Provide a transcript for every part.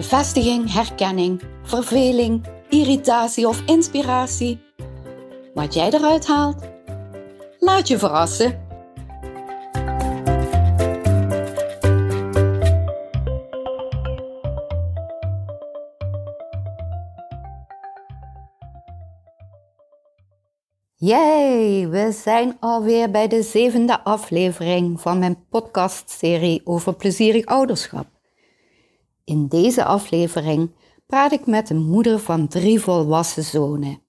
Bevestiging, herkenning, verveling, irritatie of inspiratie. Wat jij eruit haalt, laat je verrassen. Yay, we zijn alweer bij de zevende aflevering van mijn podcastserie over plezierig ouderschap. In deze aflevering praat ik met een moeder van drie volwassen zonen.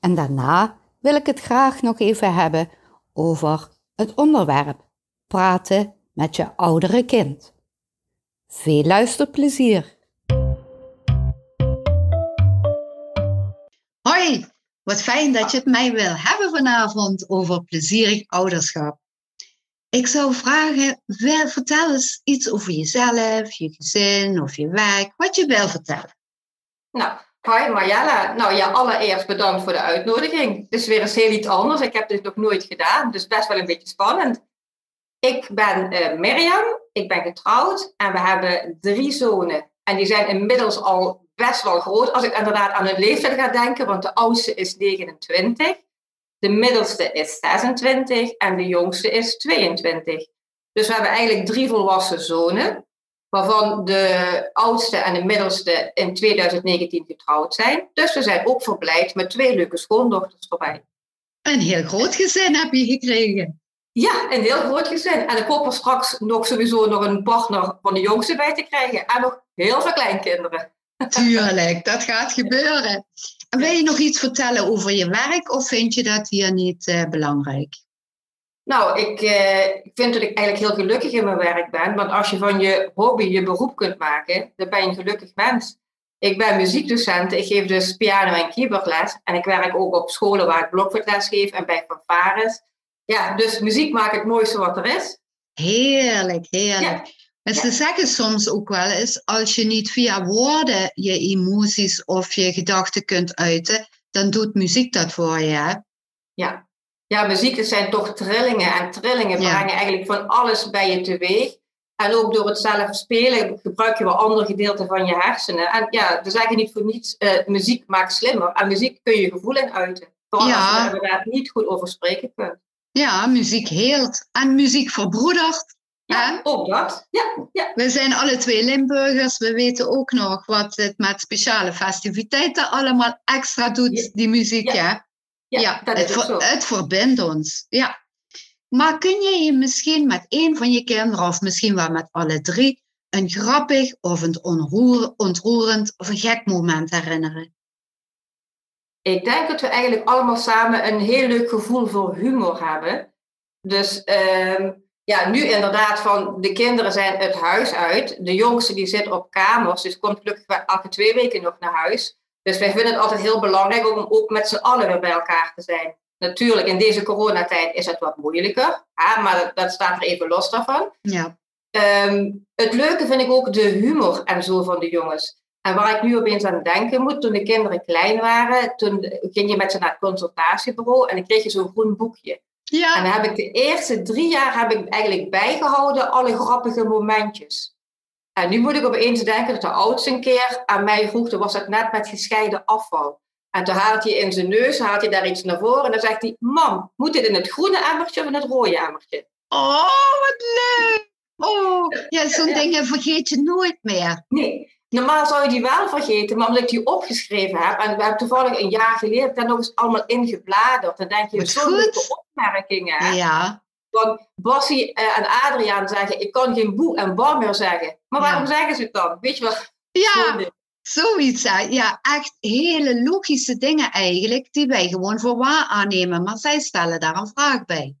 En daarna wil ik het graag nog even hebben over het onderwerp praten met je oudere kind. Veel luisterplezier! Hoi, wat fijn dat je het mij wil hebben vanavond over plezierig ouderschap. Ik zou vragen, vertel eens iets over jezelf, je gezin of je werk, wat je wil vertellen. Nou, hi Marjella. Nou ja, allereerst bedankt voor de uitnodiging. Het is weer eens heel iets anders. Ik heb dit nog nooit gedaan, dus best wel een beetje spannend. Ik ben uh, Mirjam, ik ben getrouwd en we hebben drie zonen. En die zijn inmiddels al best wel groot, als ik inderdaad aan hun leeftijd ga denken, want de oudste is 29. De middelste is 26 en de jongste is 22. Dus we hebben eigenlijk drie volwassen zonen, waarvan de oudste en de middelste in 2019 getrouwd zijn. Dus we zijn ook verblijd met twee leuke schoondochters erbij. Een heel groot gezin heb je gekregen. Ja, een heel groot gezin. En ik hoop er straks nog sowieso nog een partner van de jongste bij te krijgen. En nog heel veel kleinkinderen. Tuurlijk, dat gaat gebeuren. Wil je nog iets vertellen over je werk of vind je dat hier niet uh, belangrijk? Nou, ik, uh, ik vind dat ik eigenlijk heel gelukkig in mijn werk ben. Want als je van je hobby je beroep kunt maken, dan ben je een gelukkig mens. Ik ben muziekdocent, ik geef dus piano en keyboardles. En ik werk ook op scholen waar ik blokfluitles geef en bij fanfares. Ja, dus muziek maakt het mooiste wat er is. Heerlijk, heerlijk. En ze zeggen soms ook wel eens, als je niet via woorden je emoties of je gedachten kunt uiten, dan doet muziek dat voor je. Hè? Ja. ja, muziek zijn toch trillingen en trillingen brengen eigenlijk van alles bij je teweeg. En ook door het zelf spelen gebruik je wel andere gedeelten van je hersenen. En ja, we zeggen niet voor niets, uh, muziek maakt slimmer. En muziek kun je gevoelens uiten. Vooral ja. als je daar niet goed over spreken kunt. Ja, muziek heelt. En muziek verbroedert. Ja, ook dat. Ja, ja. We zijn alle twee Limburgers. We weten ook nog wat het met speciale festiviteiten allemaal extra doet, die muziek. Ja, ja. ja dat het, is zo. het verbindt ons. Ja. Maar kun je je misschien met één van je kinderen, of misschien wel met alle drie, een grappig of een onroer, ontroerend of een gek moment herinneren? Ik denk dat we eigenlijk allemaal samen een heel leuk gevoel voor humor hebben. Dus uh, ja, nu inderdaad van de kinderen zijn het huis uit. De jongste die zit op kamers, dus komt gelukkig elke twee weken nog naar huis. Dus wij vinden het altijd heel belangrijk om ook met z'n allen weer bij elkaar te zijn. Natuurlijk, in deze coronatijd is het wat moeilijker, maar dat, dat, staat er even los daarvan. Ja. Um, het leuke vind ik ook de humor en zo van de jongens. En waar ik nu opeens aan denken moet, toen de kinderen klein waren, toen ging je met ze naar het consultatiebureau en dan kreeg je zo'n groen boekje. Ja. En dan heb ik de eerste drie jaar heb ik eigenlijk bijgehouden alle grappige momentjes. En nu moet ik opeens denken dat de oudste een keer aan mij vroeg, toen was het net met gescheiden afval. En toen haalt hij in zijn neus, haalt hij daar iets naar voren en dan zegt hij, mam, moet dit in het groene emmertje of in het rode emmertje? Oh, wat leuk! Oh, ja, zo'n ja. dingen vergeet je nooit meer. Nee, Normaal zou je die wel vergeten, maar omdat ik die opgeschreven heb, en we hebben toevallig een jaar geleden daar nog eens allemaal ingebladerd, dan denk je, zo'n opmerkingen. Ja. Want Bassie uh, en Adriaan zeggen, ik kan geen boe en bar meer zeggen. Maar waarom zeggen ze het dan? Weet je wel? Ja, zoiets. Ja, echt hele logische dingen eigenlijk, die wij gewoon voor waar aannemen. Maar zij stellen daar een vraag bij.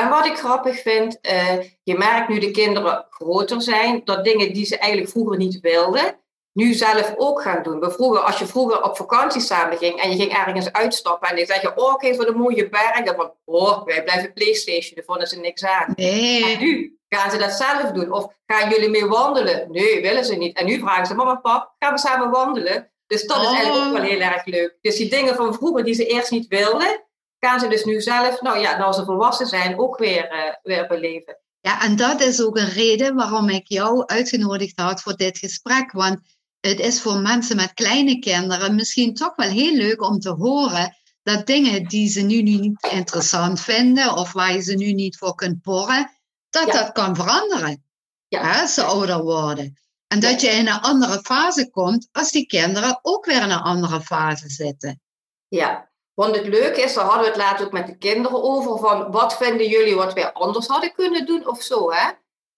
En wat ik grappig vind, uh, je merkt nu de kinderen groter zijn, dat dingen die ze eigenlijk vroeger niet wilden, nu zelf ook gaan doen. We vroeger, als je vroeger op vakantie samen ging en je ging ergens uitstappen en die zeg je, oh kijk wat een mooie berg. Dan van, oh, wij blijven Playstation, daar vonden ze niks aan. Nee. En nu gaan ze dat zelf doen. Of gaan jullie mee wandelen? Nee, willen ze niet. En nu vragen ze, mama, pap, gaan we samen wandelen? Dus dat is eigenlijk ook wel Oh. heel erg leuk. Dus die dingen van vroeger die ze eerst niet wilden, gaan ze dus nu zelf, nou ja, nou ze volwassen zijn, ook weer, eh, weer beleven. Ja, en dat is ook een reden waarom ik jou uitgenodigd had voor dit gesprek. Want het is voor mensen met kleine kinderen misschien toch wel heel leuk om te horen dat dingen die ze nu niet interessant vinden of waar je ze nu niet voor kunt porren, dat Ja. dat kan veranderen Ja. hè, als ze ouder worden. En dat je in een andere fase komt als die kinderen ook weer in een andere fase zitten. Ja, want het leuke is, daar hadden we het laatst ook met de kinderen over, van wat vinden jullie wat wij anders hadden kunnen doen of zo, hè?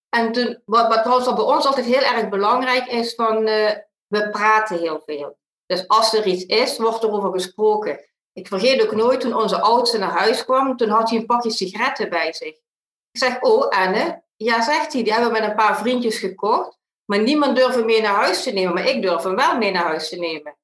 En toen, wat, wat trouwens bij ons altijd heel erg belangrijk is, van eh, we praten heel veel. Dus als er iets is, wordt er over gesproken. Ik vergeet ook nooit, toen onze oudste naar huis kwam, toen had hij een pakje sigaretten bij zich. Ik zeg, oh Anne, ja zegt hij, die hebben we met een paar vriendjes gekocht, maar niemand durft hem mee naar huis te nemen, maar ik durf hem wel mee naar huis te nemen.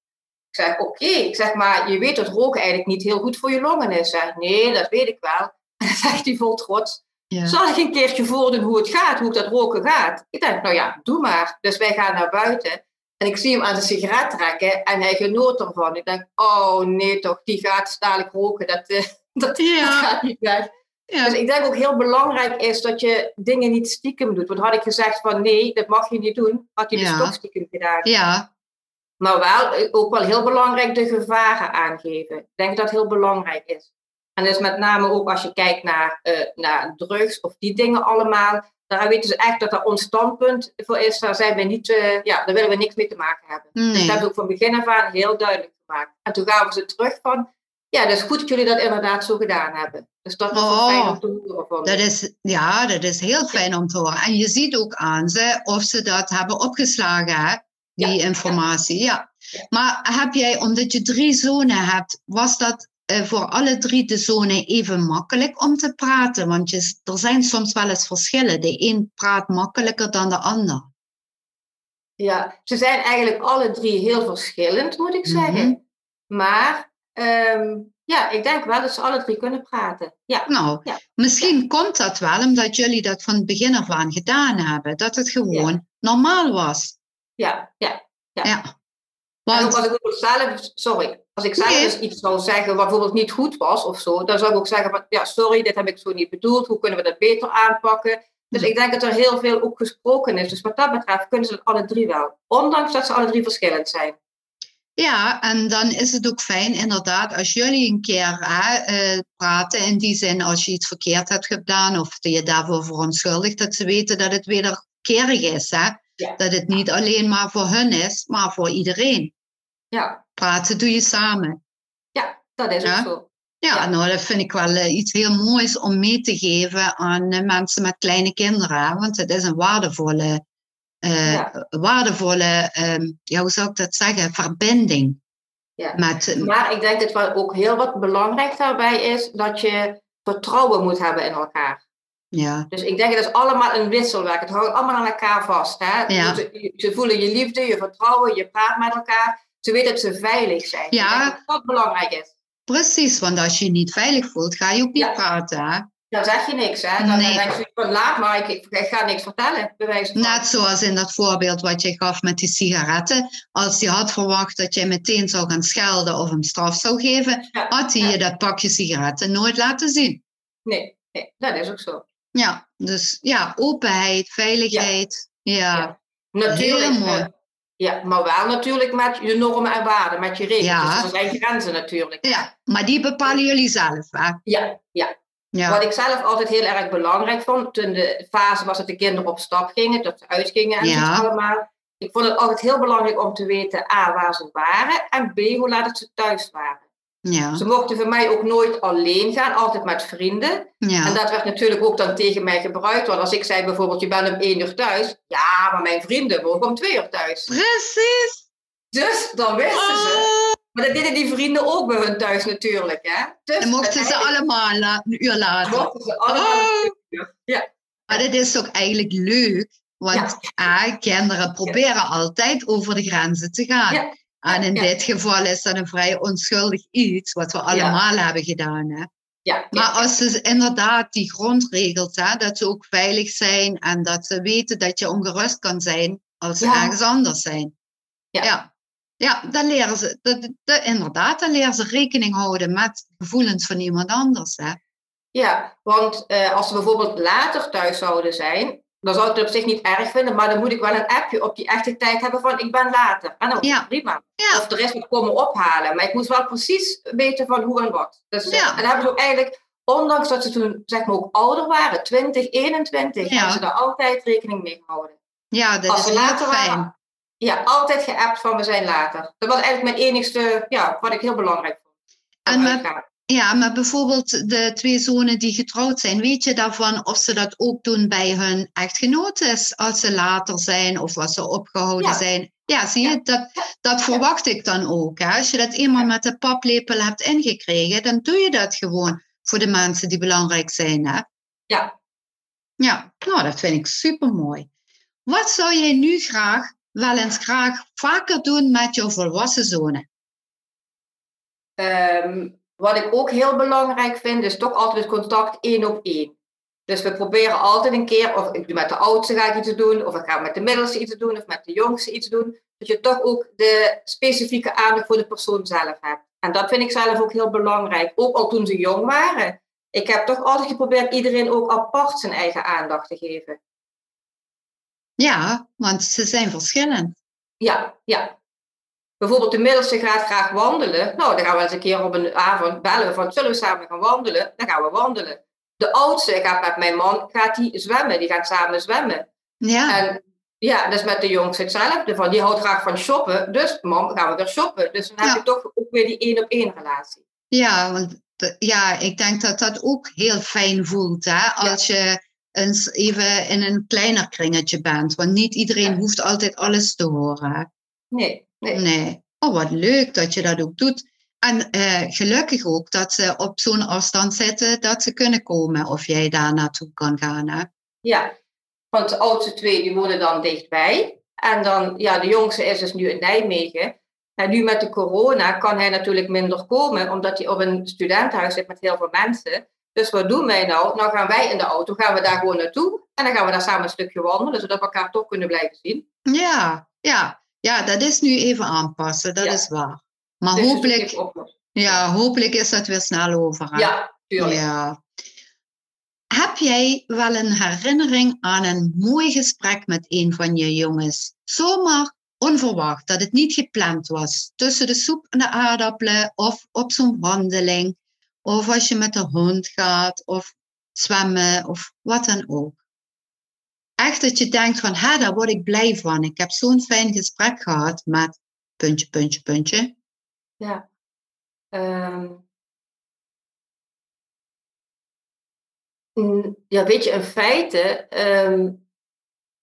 Ik zeg, oké, ik zeg maar, je weet dat roken eigenlijk niet heel goed voor je longen is. Zeg, nee, dat weet ik wel. En dan zegt hij vol trots, Ja. zal ik een keertje voordoen hoe het gaat, hoe dat roken gaat? Ik denk, nou ja, doe maar. Dus wij gaan naar buiten en ik zie hem aan de sigaret trekken en hij genoot ervan. Ik denk, oh nee toch, die gaat dadelijk roken, dat, eh, dat, Ja. dat gaat niet weg. Ja. Dus ik denk ook heel belangrijk is dat je dingen niet stiekem doet. Want had ik gezegd van nee, dat mag je niet doen, had hij Ja. dus toch stiekem gedaan. ja, Maar wel, eh, ook wel heel belangrijk de gevaren aangeven. Ik denk dat dat heel belangrijk is. En dus met name ook als je kijkt naar, eh, naar drugs of die dingen allemaal. Daar weten ze echt dat dat ons standpunt voor is. Daar, zijn we niet, eh, ja, daar willen we niks mee te maken hebben. Dus nee. dat hebben we ook van begin af aan heel duidelijk gemaakt. En toen gaven ze terug van, ja, dat is goed dat jullie dat inderdaad zo gedaan hebben. Dus dat is Oh, fijn om te horen van Dat is, ja, dat is heel fijn om te horen. En je ziet ook aan ze of ze dat hebben opgeslagen? Die Ja, informatie. Ja. Maar heb jij, omdat je drie zonen hebt, was dat eh, voor alle drie de zonen even makkelijk om te praten? Want je, er zijn soms wel eens verschillen. De een praat makkelijker dan de ander. Ja, ze zijn eigenlijk alle drie heel verschillend, moet ik zeggen. Mhm. Maar ehm, ja, ik denk wel dat ze alle drie kunnen praten. Ja, Nou, Ja. misschien komt dat wel omdat jullie dat van het begin af aan gedaan hebben. Dat het gewoon normaal was. Ja, ja. Ja. En ook Want, als ik zelf, sorry, als ik zelf Nee. dus iets zou zeggen wat bijvoorbeeld niet goed was of zo, dan zou ik ook zeggen van, ja, sorry, dit heb ik zo niet bedoeld, hoe kunnen we dat beter aanpakken? Dus ik denk dat er heel veel ook gesproken is. Dus wat dat betreft kunnen ze het alle drie wel. Ondanks dat ze alle drie verschillend zijn. Ja, en dan is het ook fijn inderdaad als jullie een keer hè, eh, praten in die zin als je iets verkeerd hebt gedaan of je daarvoor verontschuldigt, dat ze weten dat het wederkerig is. Hè? Ja. Dat het niet alleen maar voor hun is, maar voor iedereen. Ja, Praten doe je samen. ja dat is Ja. ook zo. Ja, Ja. nou dat vind ik wel eh, iets heel moois om mee te geven aan eh, mensen met kleine kinderen. Want het is een waardevolle, eh, Ja. waardevolle ehm, ja, hoe zou ik dat zeggen, verbinding. Ja. Met, Maar ik denk dat wel ook heel wat belangrijk daarbij is dat je vertrouwen moet hebben in elkaar. Ja, Dus ik denk dat het is allemaal een wisselwerk. Het houdt allemaal aan elkaar vast. Hè? Ja. Je- ze voelen je liefde, je vertrouwen, je praat met elkaar. Ze weten dat ze veilig zijn. Ja. Dat dat belangrijk is. Precies, want als je je niet veilig voelt, ga je ook niet Ja. praten. Hè? Dan zeg je niks. Hè? Dan, Nee. dan denk je van laat maar, ik, ik, ga niks vertellen. Net zoals in dat voorbeeld wat je gaf met die sigaretten. Als hij had verwacht dat jij meteen zou gaan schelden of hem straf zou geven, Ja, had hij je dat pakje sigaretten nooit laten zien. Nee, nee, dat is ook zo. Ja, dus ja, openheid, veiligheid. Ja, Ja. Natuurlijk. Mooi. eh, ja, maar wel natuurlijk met je normen en waarden, met je regels. Ja. Dus er zijn grenzen natuurlijk. ja, maar die bepalen jullie zelf. Hè? Ja, ja. Ja. Wat ik zelf altijd heel erg belangrijk vond, toen de fase was dat de kinderen op stap gingen, dat ze uitgingen en Ja. zo allemaal. Ik vond het altijd heel belangrijk om te weten, A, waar ze waren en B, hoe laat het ze thuis waren. Ja, Ze mochten voor mij ook nooit alleen gaan, altijd met vrienden. En dat werd natuurlijk ook dan tegen mij gebruikt. Want als ik zei bijvoorbeeld, je bent om één uur thuis. Ja, maar mijn vrienden mogen om twee uur thuis. precies. Dus dan wisten ze. Oh, Maar dat deden die vrienden ook bij hun thuis natuurlijk. Hè? Dus dan mochten ze allemaal la- een uur later. mochten ze allemaal Oh. een uur. Ja, Maar dat is ook eigenlijk leuk Want ja. kinderen proberen altijd over de grenzen te gaan. En in dit geval is dat een vrij onschuldig iets, wat we allemaal hebben gedaan. Hè? Ja, maar als ze inderdaad die grondregels, hè, dat ze ook veilig zijn en dat ze weten dat je ongerust kan zijn als ze ergens anders zijn. Ja. ja. Ja, dan leren ze, dat, inderdaad, dan leren ze rekening houden met gevoelens van iemand anders. Hè? Ja, want uh, als ze bijvoorbeeld later thuis zouden zijn, dan zou ik het op zich niet erg vinden, maar dan moet ik wel een appje op die echte tijd hebben van ik ben later. En dan ja. prima. Ja. Of de rest moet komen ophalen. Maar ik moet wel precies weten van hoe en wat. Dus, ja. En dan hebben ze ook eigenlijk, ondanks dat ze toen zeg maar ook ouder waren, 20, 21, hebben ze daar altijd rekening mee gehouden. Ja, dat Als is later fijn. Waren, ja, altijd geappt van we zijn later. Dat was eigenlijk mijn enigste, ja, wat ik heel belangrijk vond. En met, ja, maar bijvoorbeeld de twee zonen die getrouwd zijn, weet je daarvan of ze dat ook doen bij hun echtgenotes als ze later zijn of als ze opgehouden zijn? Ja, zie je, dat, dat verwacht ik dan ook. Hè? Als je dat eenmaal met de paplepel hebt ingekregen, dan doe je dat gewoon voor de mensen die belangrijk zijn. Hè? Ja. Ja, nou, dat vind ik super mooi. Wat zou jij nu graag, wel eens graag vaker doen met je volwassen zonen? Um, wat ik ook heel belangrijk vind, is toch altijd het contact één op één. Dus we proberen altijd een keer, of ik met de oudste ga ik iets doen, of ik ga met de middelste iets doen, of met de jongste iets doen. Dat je toch ook de specifieke aandacht voor de persoon zelf hebt. En dat vind ik zelf ook heel belangrijk. Ook al toen ze jong waren. Ik heb toch altijd geprobeerd iedereen ook apart zijn eigen aandacht te geven. Ja, want ze zijn verschillend. Ja, ja. Bijvoorbeeld de middelste gaat graag wandelen. Nou, dan gaan we eens een keer op een avond bellen van zullen we samen gaan wandelen? Dan gaan we wandelen. De oudste gaat met mijn man gaat die zwemmen. Die gaat samen zwemmen. Ja. En ja, dat is met de jongste hetzelfde. Van, die houdt graag van shoppen. Dus mam, gaan we weer shoppen. Dus dan heb je toch ook weer die één op één relatie. Ja, want ja, ik denk dat dat ook heel fijn voelt. Hè? Als je eens even in een kleiner kringetje bent. Want niet iedereen hoeft altijd alles te horen. Nee. Nee. nee. Oh, wat leuk dat je dat ook doet. En uh, gelukkig ook dat ze op zo'n afstand zitten dat ze kunnen komen of jij daar naartoe kan gaan. Hè? Ja, want de oudste twee die wonen dan dichtbij. En dan, ja, de jongste is dus nu in Nijmegen. En nu met de corona kan hij natuurlijk minder komen, omdat hij op een studentenhuis zit met heel veel mensen. Dus wat doen wij nou? Nou gaan wij in de auto, gaan we daar gewoon naartoe. En dan gaan we daar samen een stukje wandelen, zodat we elkaar toch kunnen blijven zien. Ja, ja. Ja, dat is nu even aanpassen, dat is waar. Maar hopelijk, ja, hopelijk is dat weer snel over. Ja, tuurlijk. Ja. Heb jij wel een herinnering aan een mooi gesprek met een van je jongens? Zomaar onverwacht, dat het niet gepland was. Tussen de soep en de aardappelen of op zo'n wandeling. Of als je met de hond gaat of zwemmen of wat dan ook echt dat je denkt van, ha, daar word ik blij van. Ik heb zo'n fijn gesprek gehad met puntje, puntje, puntje. Ja. Um, ja, weet je, in feite um,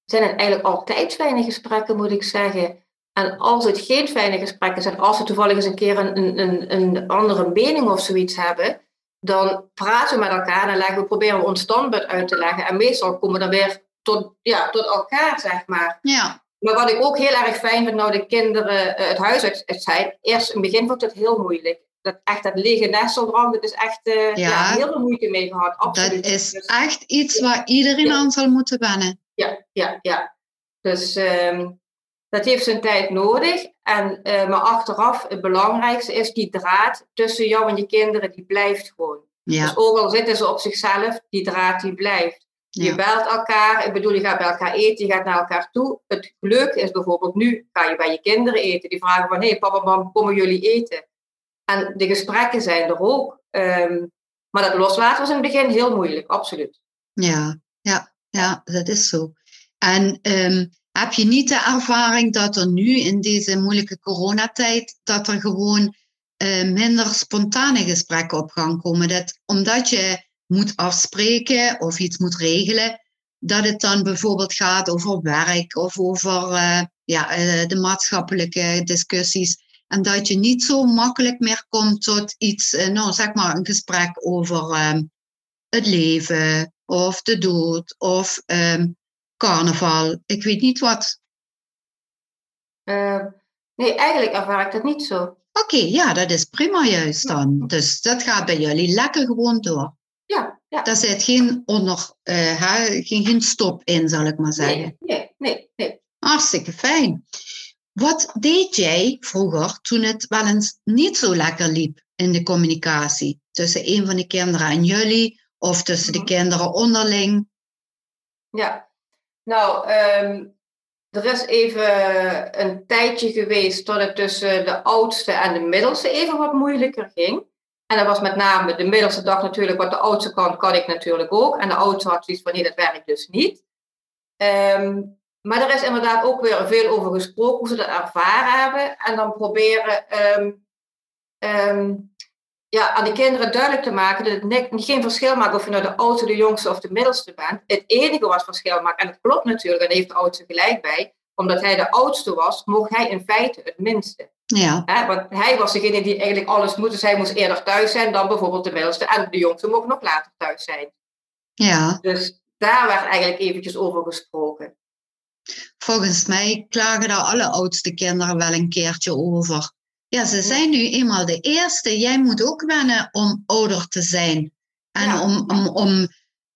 zijn het eigenlijk altijd fijne gesprekken, moet ik zeggen. En als het geen fijne gesprekken zijn, als we toevallig eens een keer een, een, een andere mening of zoiets hebben, dan praten we met elkaar en leggen we, proberen ons standpunt uit te leggen. En meestal komen we dan weer tot, ja, tot elkaar, zeg maar. Ja. Maar wat ik ook heel erg fijn vind, nou de kinderen uh, het huis uit, zijn, eerst in het begin vond ik het heel moeilijk. Dat echt dat lege nesteldrang, dat is echt uh, ja. ja. heel veel moeite mee gehad. Absoluut. Dat is dus echt iets waar iedereen aan zal moeten wennen. Ja, ja, ja. Dus um, dat heeft zijn tijd nodig. En, uh, maar achteraf, het belangrijkste is die draad tussen jou en je kinderen, die blijft gewoon. Ja. Dus ook al zitten ze op zichzelf, die draad die blijft. Je belt elkaar, ik bedoel, je gaat bij elkaar eten, je gaat naar elkaar toe. Het leuke is bijvoorbeeld nu, ga je bij je kinderen eten. Die vragen van, hé hey, papa, mam, komen jullie eten? En de gesprekken zijn er ook. Ehm, maar dat loslaten was in het begin heel moeilijk, absoluut. Ja, ja, ja, dat is zo. En ehm, heb je niet de ervaring dat er nu in deze moeilijke coronatijd, dat er gewoon uh, minder spontane gesprekken op gang komen? Dat, omdat je moet afspreken of iets moet regelen, dat het dan bijvoorbeeld gaat over werk of over uh, ja, uh, de maatschappelijke discussies. En dat je niet zo makkelijk meer komt tot iets, uh, nou zeg maar een gesprek over um, het leven of de dood of um, carnaval, ik weet niet wat. Uh, nee, eigenlijk ervaar ik dat niet zo. Oké, ja, dat is prima juist dan. Dus dat gaat bij jullie lekker gewoon door. Ja. Daar zit geen, onder, uh, geen, geen stop in, zal ik maar zeggen. Nee, nee, nee. Hartstikke fijn. Wat deed jij vroeger toen het wel eens niet zo lekker liep in de communicatie tussen een van de kinderen en jullie of tussen de mhm. kinderen onderling? Ja, nou, um, er is even een tijdje geweest dat het tussen de oudste en de middelste even wat moeilijker ging. En dat was met name de middelste dag natuurlijk, wat de oudste kan, kan ik natuurlijk ook. En de oudste had zoiets van, nee, dat werkt dus niet. Um, maar er is inderdaad ook weer veel over gesproken, hoe ze dat ervaren hebben. En dan proberen um, ja, aan de kinderen duidelijk te maken dat het geen verschil maakt of je nou de oudste, de jongste of de middelste bent. Het enige wat verschil maakt, en het klopt natuurlijk, en heeft de oudste gelijk bij, omdat hij de oudste was, mocht hij in feite het minste. Ja. want hij was degene die eigenlijk alles moest. Dus hij moest eerder thuis zijn dan bijvoorbeeld de middelste. En de jongste mocht nog later thuis zijn. Ja. Dus daar werd eigenlijk eventjes over gesproken. Volgens mij klagen daar alle oudste kinderen wel een keertje over. Ja, ze zijn nu eenmaal de eerste. Jij moet ook wennen om ouder te zijn. En om, om, om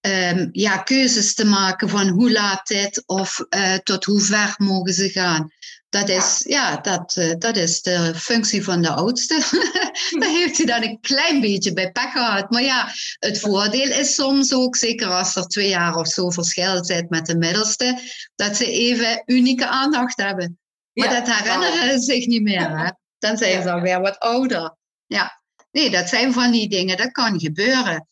um, ja, keuzes te maken van hoe laat dit of uh, tot hoe ver mogen ze gaan. Dat is, ja, dat, uh, dat is de functie van de oudste. Daar heeft hij dan een klein beetje bij pech gehad. Maar ja, het voordeel is soms ook, zeker als er twee jaar of zo verschil zit met de middelste, dat ze even unieke aandacht hebben. Maar dat herinneren ze zich niet meer. Hè? Dan zijn ze alweer wat ouder. Ja, nee, dat zijn van die dingen, dat kan gebeuren.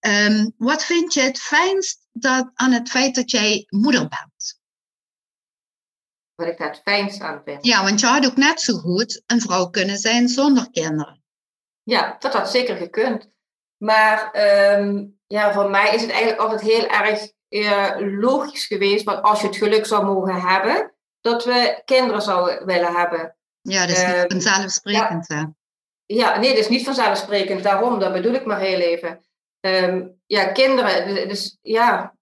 Um, wat vind je het fijnst dat, aan het feit dat jij moeder bent? Wat ik daar het fijnst aan vind? Ja, want je had ook net zo goed een vrouw kunnen zijn zonder kinderen. Ja, dat had zeker gekund. Maar um, ja, voor mij is het eigenlijk altijd heel erg uh, logisch geweest, want als je het geluk zou mogen hebben, dat we kinderen zouden willen hebben. Ja, dat is niet ehm, vanzelfsprekend. Ja, ja, nee, dat is niet vanzelfsprekend. Daarom, dat bedoel ik maar heel even. Um, ja, kinderen, dus ja,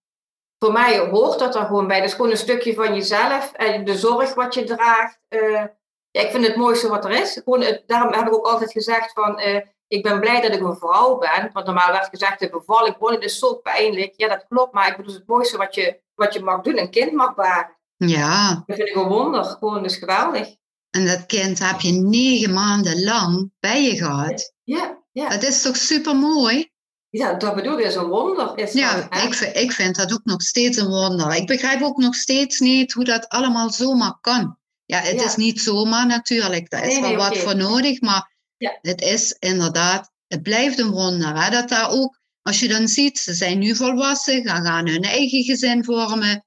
voor mij hoort dat er gewoon bij. Dat is gewoon een stukje van jezelf en de zorg wat je draagt. Uh, ja, ik vind het mooiste wat er is. Gewoon, daarom heb ik ook altijd gezegd van, uh, ik ben blij dat ik een vrouw ben. Want normaal werd gezegd, de bevalling, het is zo pijnlijk. Ja, dat klopt, maar ik bedoel, het mooiste wat je, wat je mag doen, een kind mag baren. Ja. Dat vind ik een wonder, gewoon, dat is geweldig. En dat kind heb je negen maanden lang bij je gehad. Ja, ja. Dat is toch super mooi? Ja, dat bedoel ik, is een wonder. Is ja, ik, vind, ik vind dat ook nog steeds een wonder. Ik begrijp ook nog steeds niet hoe dat allemaal zomaar kan. Ja, het is niet zomaar natuurlijk. Daar is wel wat voor nodig, maar ja. het is inderdaad, het blijft een wonder. Hè? Dat daar ook, als je dan ziet, ze zijn nu volwassen, gaan, gaan hun eigen gezin vormen.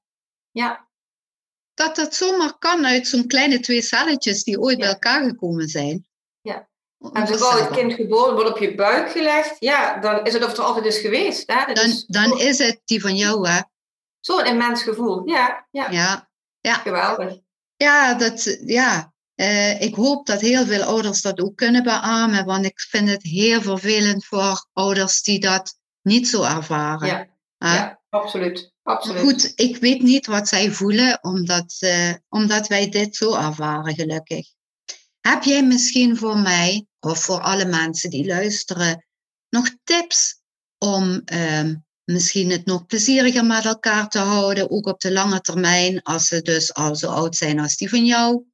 Ja dat dat zomaar kan uit zo'n kleine twee celletjes die ooit bij elkaar gekomen zijn. Ja. En zodra het kind geboren wordt op je buik gelegd, ja, dan is het of het altijd is geweest. Hè? dan, is, dan is het die van jou, hè? Zo'n immens gevoel, ja. Ja, ja. ja. geweldig. Ja, dat, ja. Uh, ik hoop dat heel veel ouders dat ook kunnen beamen, want ik vind het heel vervelend voor ouders die dat niet zo ervaren. Ja, ja absoluut. Absoluut. Goed, ik weet niet wat zij voelen, omdat, uh, omdat wij dit zo ervaren, gelukkig. Heb jij misschien voor mij, of voor alle mensen die luisteren, nog tips om uh, misschien het nog plezieriger met elkaar te houden, ook op de lange termijn, als ze dus al zo oud zijn als die van jou?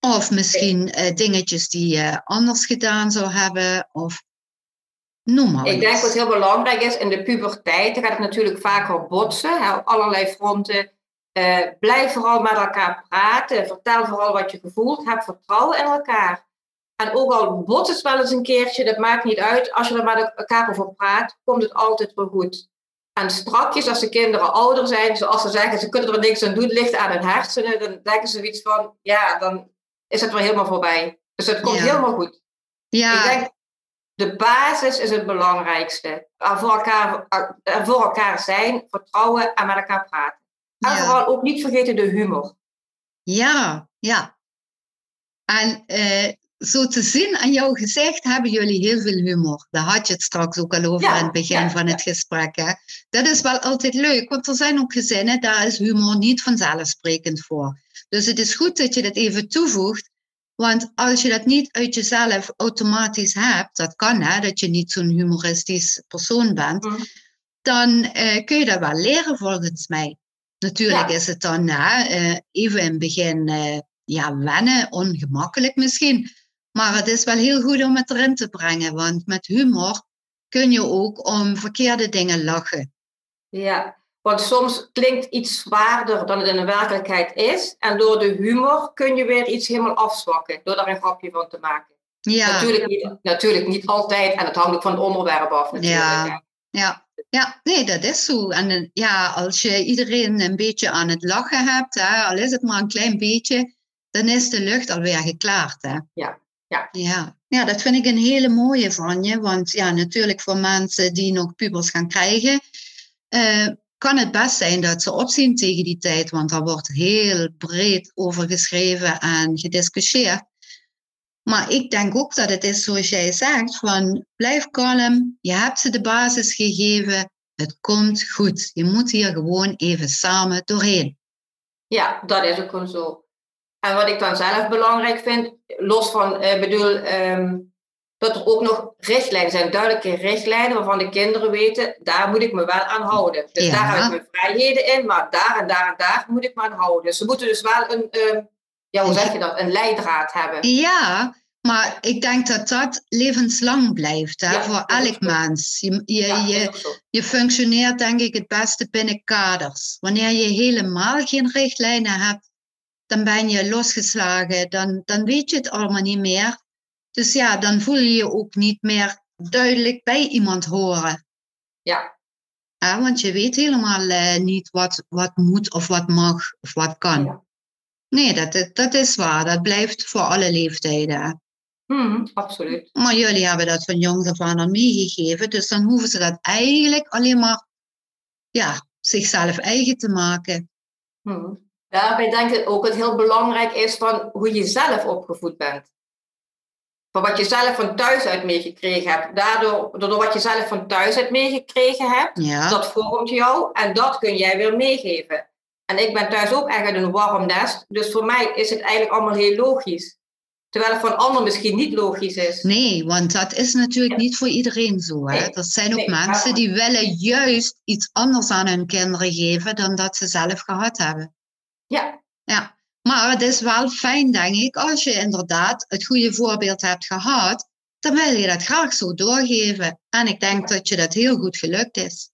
Of misschien uh, dingetjes die je anders gedaan zou hebben, of ik denk wat heel belangrijk is, in de puberteit gaat het natuurlijk vaker botsen, hè, op allerlei fronten. Uh, blijf vooral met elkaar praten. Vertel vooral wat je gevoelt. Heb vertrouwen in elkaar. En ook al botst het wel eens een keertje, dat maakt niet uit. Als je er met elkaar over praat, komt het altijd weer goed. En strakjes, als de kinderen ouder zijn, zoals ze zeggen, ze kunnen er niks aan doen, ligt aan hun hersenen, dan denken ze iets van, ja, dan is het weer helemaal voorbij. Dus het komt helemaal goed. Ja. Ik denk, de basis is het belangrijkste. voor elkaar, voor elkaar zijn, vertrouwen en met elkaar praten. En vooral ook niet vergeten de humor. Ja, ja. En uh, zo te zien aan jouw gezicht hebben jullie heel veel humor. Daar had je het straks ook al over Ja, in het begin ja, van ja. het gesprek. Hè? Dat is wel altijd leuk, want er zijn ook gezinnen, daar is humor niet vanzelfsprekend voor. Dus het is goed dat je dat even toevoegt. Want als je dat niet uit jezelf automatisch hebt, dat kan hè, dat je niet zo'n humoristisch persoon bent, Mhm. dan eh, kun je dat wel leren volgens mij. Natuurlijk is het dan hè, eh, even in het begin eh, ja, wennen, ongemakkelijk misschien. Maar het is wel heel goed om het erin te brengen, want met humor kun je ook om verkeerde dingen lachen. Ja, want soms klinkt iets zwaarder dan het in de werkelijkheid is. En door de humor kun je weer iets helemaal afzwakken, door daar een grapje van te maken. Ja, Natuurlijk, niet, natuurlijk niet altijd, en het hangt ook van het onderwerp af natuurlijk. Ja. ja, ja, nee, dat is zo. En eh, ja, als je iedereen een beetje aan het lachen hebt, hè, al is het maar een klein beetje, dan is de lucht alweer geklaard. Hè? Ja, ja. Ja. ja, dat vind ik een hele mooie van je. Want ja, natuurlijk voor mensen die nog pubers gaan krijgen, eh, kan het best zijn dat ze opzien tegen die tijd. Want daar wordt heel breed over geschreven en gediscussieerd. Maar ik denk ook dat het is zoals jij zegt, van blijf kalm, je hebt ze de basis gegeven, het komt goed. Je moet hier gewoon even samen doorheen. Ja, dat is ook gewoon zo. En wat ik dan zelf belangrijk vind, los van, eh bedoel, ehm, dat er ook nog richtlijnen zijn, duidelijke richtlijnen waarvan de kinderen weten, daar moet ik me wel aan houden. Dus Ja. daar heb ik mijn vrijheden in, maar daar en daar en daar moet ik me aan houden. Ze moeten dus wel een, ehm, ja, hoe zeg je dat, een leidraad hebben. Ja, maar ik denk dat dat levenslang blijft hè, Ja, voor elk mens. Je, je, Ja, je, je functioneert denk ik het beste binnen kaders. Wanneer je helemaal geen richtlijnen hebt, dan ben je losgeslagen, dan, dan weet je het allemaal niet meer. Dus ja, dan voel je je ook niet meer duidelijk bij iemand horen. Ja, Hè, want je weet helemaal eh, niet wat, wat moet of wat mag of wat kan. Ja. Nee, dat, dat- is waar. Dat blijft voor alle leeftijden. hè. Mhm, absoluut. Maar jullie hebben dat van jongs af aan meegegeven. Dus dan hoeven ze dat eigenlijk alleen maar ja, zichzelf eigen te maken. Mhm. Daarbij denk ik ook dat het heel belangrijk is van hoe je zelf opgevoed bent. Van wat je zelf van thuis uit meegekregen hebt. Daardoor, door wat je zelf van thuis uit meegekregen hebt, Ja, dat vormt jou en dat kun jij weer meegeven. En ik ben thuis ook echt een warm nest, dus voor mij is het eigenlijk allemaal heel logisch. Terwijl het voor een ander misschien niet logisch is. nee, want dat is natuurlijk niet voor iedereen zo. Hè? Nee, Er zijn ook nee, mensen die willen juist iets anders aan hun kinderen geven dan dat ze zelf gehad hebben. Ja, Ja, maar het is wel fijn, denk ik, als je inderdaad het goede voorbeeld hebt gehad, dan wil je dat graag zo doorgeven. En ik denk dat je dat heel goed gelukt is.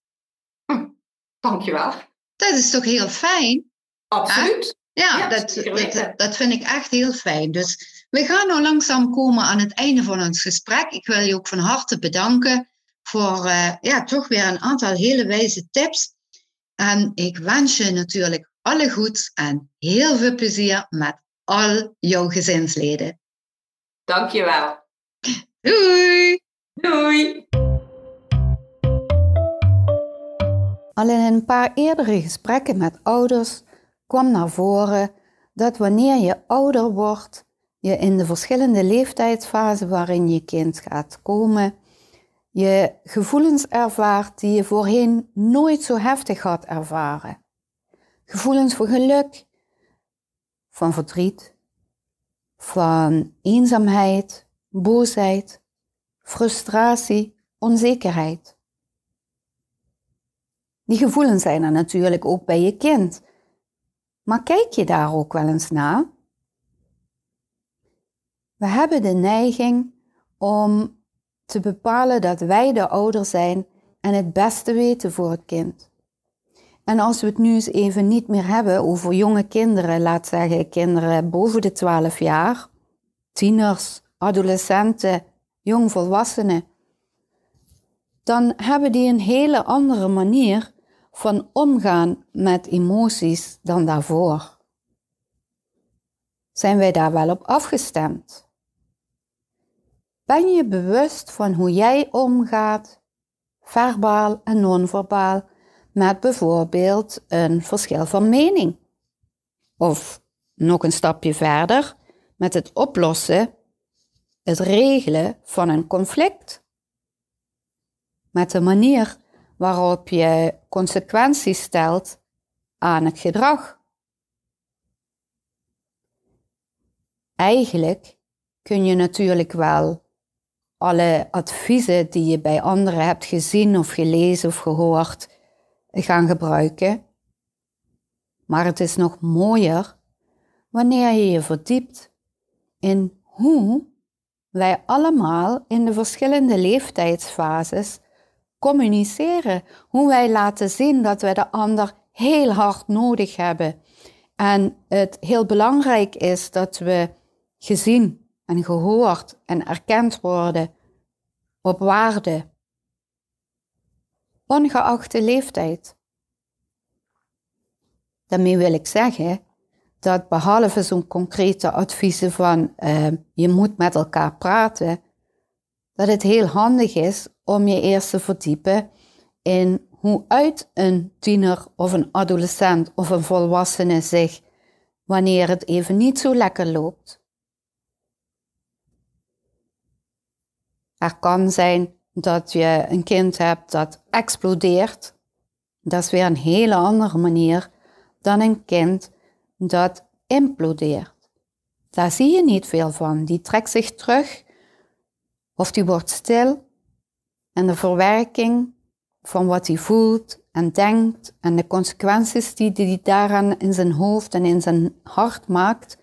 dankjewel. Dat is toch heel fijn? Absoluut. Ja, Ja, dat, dat, vind ik echt heel fijn. Dus we gaan nou langzaam komen aan het einde van ons gesprek. Ik wil je ook van harte bedanken voor eh, ja, toch weer een aantal hele wijze tips. En ik wens je natuurlijk alle goeds en heel veel plezier met al jouw gezinsleden. Dankjewel. Doei! Doei. Al in een paar eerdere gesprekken met ouders kwam naar voren dat wanneer je ouder wordt, je in de verschillende leeftijdsfasen waarin je kind gaat komen, je gevoelens ervaart die je voorheen nooit zo heftig had ervaren. Gevoelens van geluk, van verdriet, van eenzaamheid, boosheid, frustratie, onzekerheid. Die gevoelens zijn er natuurlijk ook bij je kind. Maar kijk je daar ook wel eens naar? We hebben de neiging om te bepalen dat wij de ouder zijn en het beste weten voor het kind. En als we het nu eens even niet meer hebben over jonge kinderen, laat zeggen kinderen boven de 12 jaar, tieners, adolescenten, jongvolwassenen, dan hebben die een hele andere manier van omgaan met emoties dan daarvoor. Zijn wij daar wel op afgestemd? Ben je bewust van hoe jij omgaat, verbaal en non-verbaal, met bijvoorbeeld een verschil van mening? Of nog een stapje verder, met het oplossen het regelen van een conflict. Met de manier waarop je consequenties stelt aan het gedrag. Eigenlijk kun je natuurlijk wel alle adviezen die je bij anderen hebt gezien of gelezen of gehoord gaan gebruiken. Maar het is nog mooier wanneer je je verdiept in hoe wij allemaal in de verschillende leeftijdsfases communiceren. Hoe wij laten zien dat we de ander heel hard nodig hebben. En het heel belangrijk is dat we gezien en gehoord en erkend worden op waarde, ongeacht de leeftijd. Daarmee wil ik zeggen dat behalve zo'n concrete adviezen van uh, je moet met elkaar praten, dat het heel handig is om je eerst te verdiepen in hoe uit een tiener of een adolescent of een volwassene zich wanneer het even niet zo lekker loopt. Er kan zijn dat je een kind hebt dat explodeert. Dat is weer een hele andere manier dan een kind dat implodeert. Daar zie je niet veel van. Die trekt zich terug of die wordt stil en de verwerking van wat hij voelt en denkt en de consequenties die hij daaraan in zijn hoofd en in zijn hart maakt,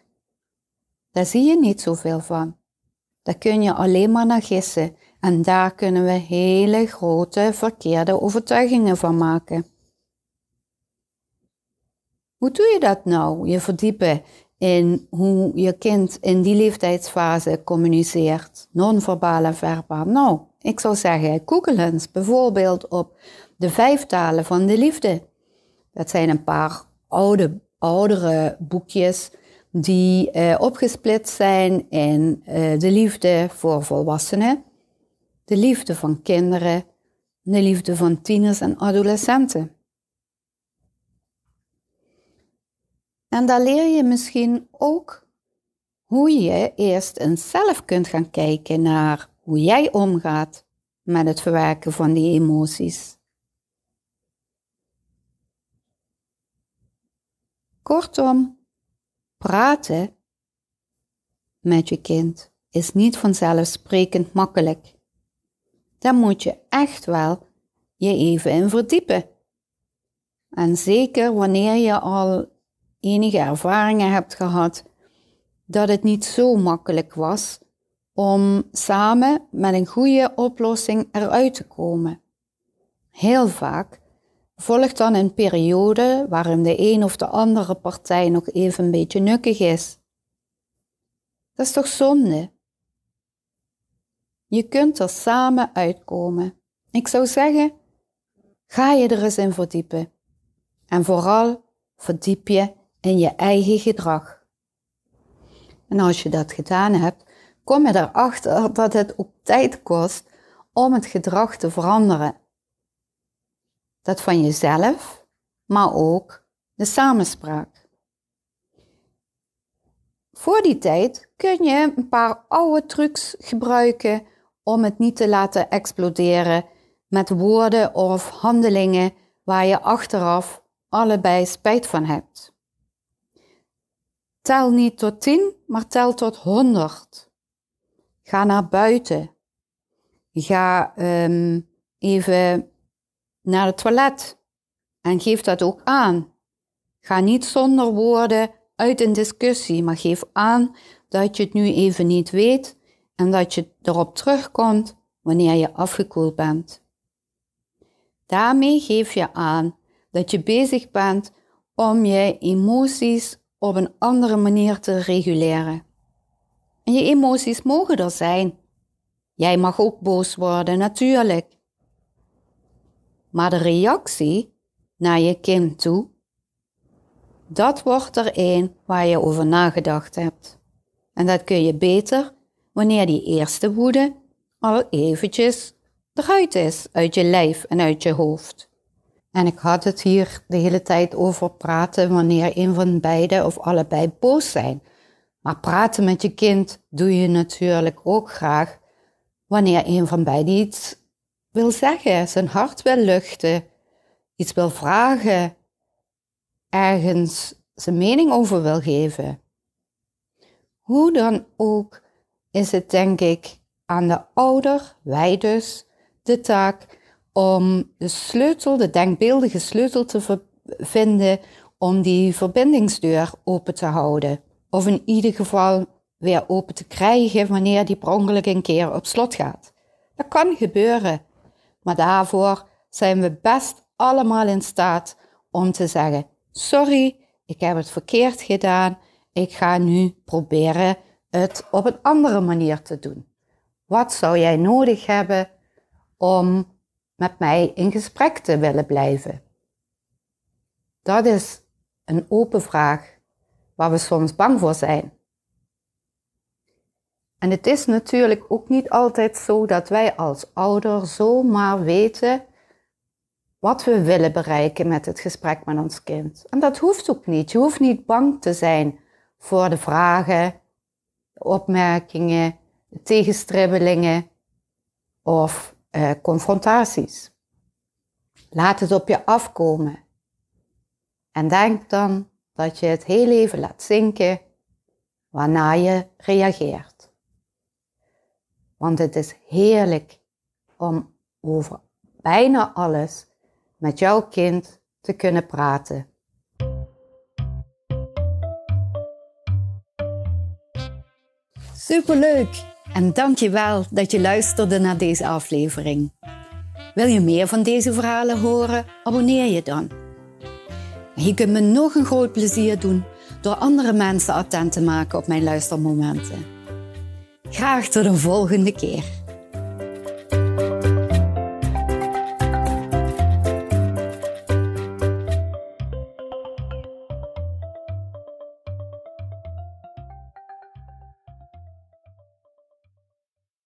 daar zie je niet zoveel van. Daar kun je alleen maar naar gissen en daar kunnen we hele grote verkeerde overtuigingen van maken. Hoe doe je dat nou? Je verdiepen in hoe je kind in die leeftijdsfase communiceert, non-verbaal en verbaal. Nou, ik zou zeggen, google eens bijvoorbeeld op de vijf talen van de liefde. Dat zijn een paar oude, oudere boekjes die uh, opgesplitst zijn in uh, de liefde voor volwassenen, de liefde van kinderen, de liefde van tieners en adolescenten. En daar leer je misschien ook hoe je eerst eens zelf kunt gaan kijken naar hoe jij omgaat met het verwerken van die emoties. Kortom, praten met je kind is niet vanzelfsprekend makkelijk. Daar moet je echt wel je even in verdiepen. En zeker wanneer je al enige ervaringen hebt gehad dat het niet zo makkelijk was om samen met een goede oplossing eruit te komen. Heel vaak volgt dan een periode waarin de een of de andere partij nog even een beetje nukkig is. Dat is toch zonde? Je kunt er samen uitkomen. Ik zou zeggen, ga je er eens in verdiepen. En vooral verdiep je in je eigen gedrag. En als je dat gedaan hebt, kom je erachter dat het ook tijd kost om het gedrag te veranderen. Dat van jezelf, maar ook de samenspraak. Voor die tijd kun je een paar oude trucs gebruiken om het niet te laten exploderen met woorden of handelingen waar je achteraf allebei spijt van hebt. Tel niet tot 10, maar tel tot 100. Ga naar buiten. Ga um, even naar het toilet en geef dat ook aan. Ga niet zonder woorden uit een discussie, maar geef aan dat je het nu even niet weet en dat je erop terugkomt wanneer je afgekoeld bent. Daarmee geef je aan dat je bezig bent om je emoties op een andere manier te reguleren. En je emoties mogen er zijn. Jij mag ook boos worden, natuurlijk. Maar de reactie naar je kind toe, dat wordt er een waar je over nagedacht hebt. En dat kun je beter wanneer die eerste woede al eventjes eruit is uit je lijf en uit je hoofd. En ik had het hier de hele tijd over praten wanneer een van beide of allebei boos zijn. Maar praten met je kind doe je natuurlijk ook graag wanneer een van beiden iets wil zeggen, zijn hart wil luchten, iets wil vragen, ergens zijn mening over wil geven. Hoe dan ook is het denk ik aan de ouder, wij dus, de taak om de sleutel, de denkbeeldige sleutel te vinden om die verbindingsdeur open te houden. Of in ieder geval weer open te krijgen wanneer die per ongeluk een keer op slot gaat. Dat kan gebeuren, maar daarvoor zijn we best allemaal in staat om te zeggen: Sorry, ik heb het verkeerd gedaan. Ik ga nu proberen het op een andere manier te doen. Wat zou jij nodig hebben om met mij in gesprek te willen blijven? Dat is een open vraag waar we soms bang voor zijn. En het is natuurlijk ook niet altijd zo dat wij als ouder zomaar weten wat we willen bereiken met het gesprek met ons kind. En dat hoeft ook niet. Je hoeft niet bang te zijn voor de vragen, opmerkingen, tegenstribbelingen of eh, confrontaties. Laat het op je afkomen. En denk dan dat je het heel even laat zinken waarna je reageert. Want het is heerlijk om over bijna alles met jouw kind te kunnen praten. Superleuk! En dankjewel dat je luisterde naar deze aflevering. Wil je meer van deze verhalen horen? Abonneer je dan. Je kunt me nog een groot plezier doen door andere mensen attent te maken op mijn luistermomenten. Graag tot een volgende keer.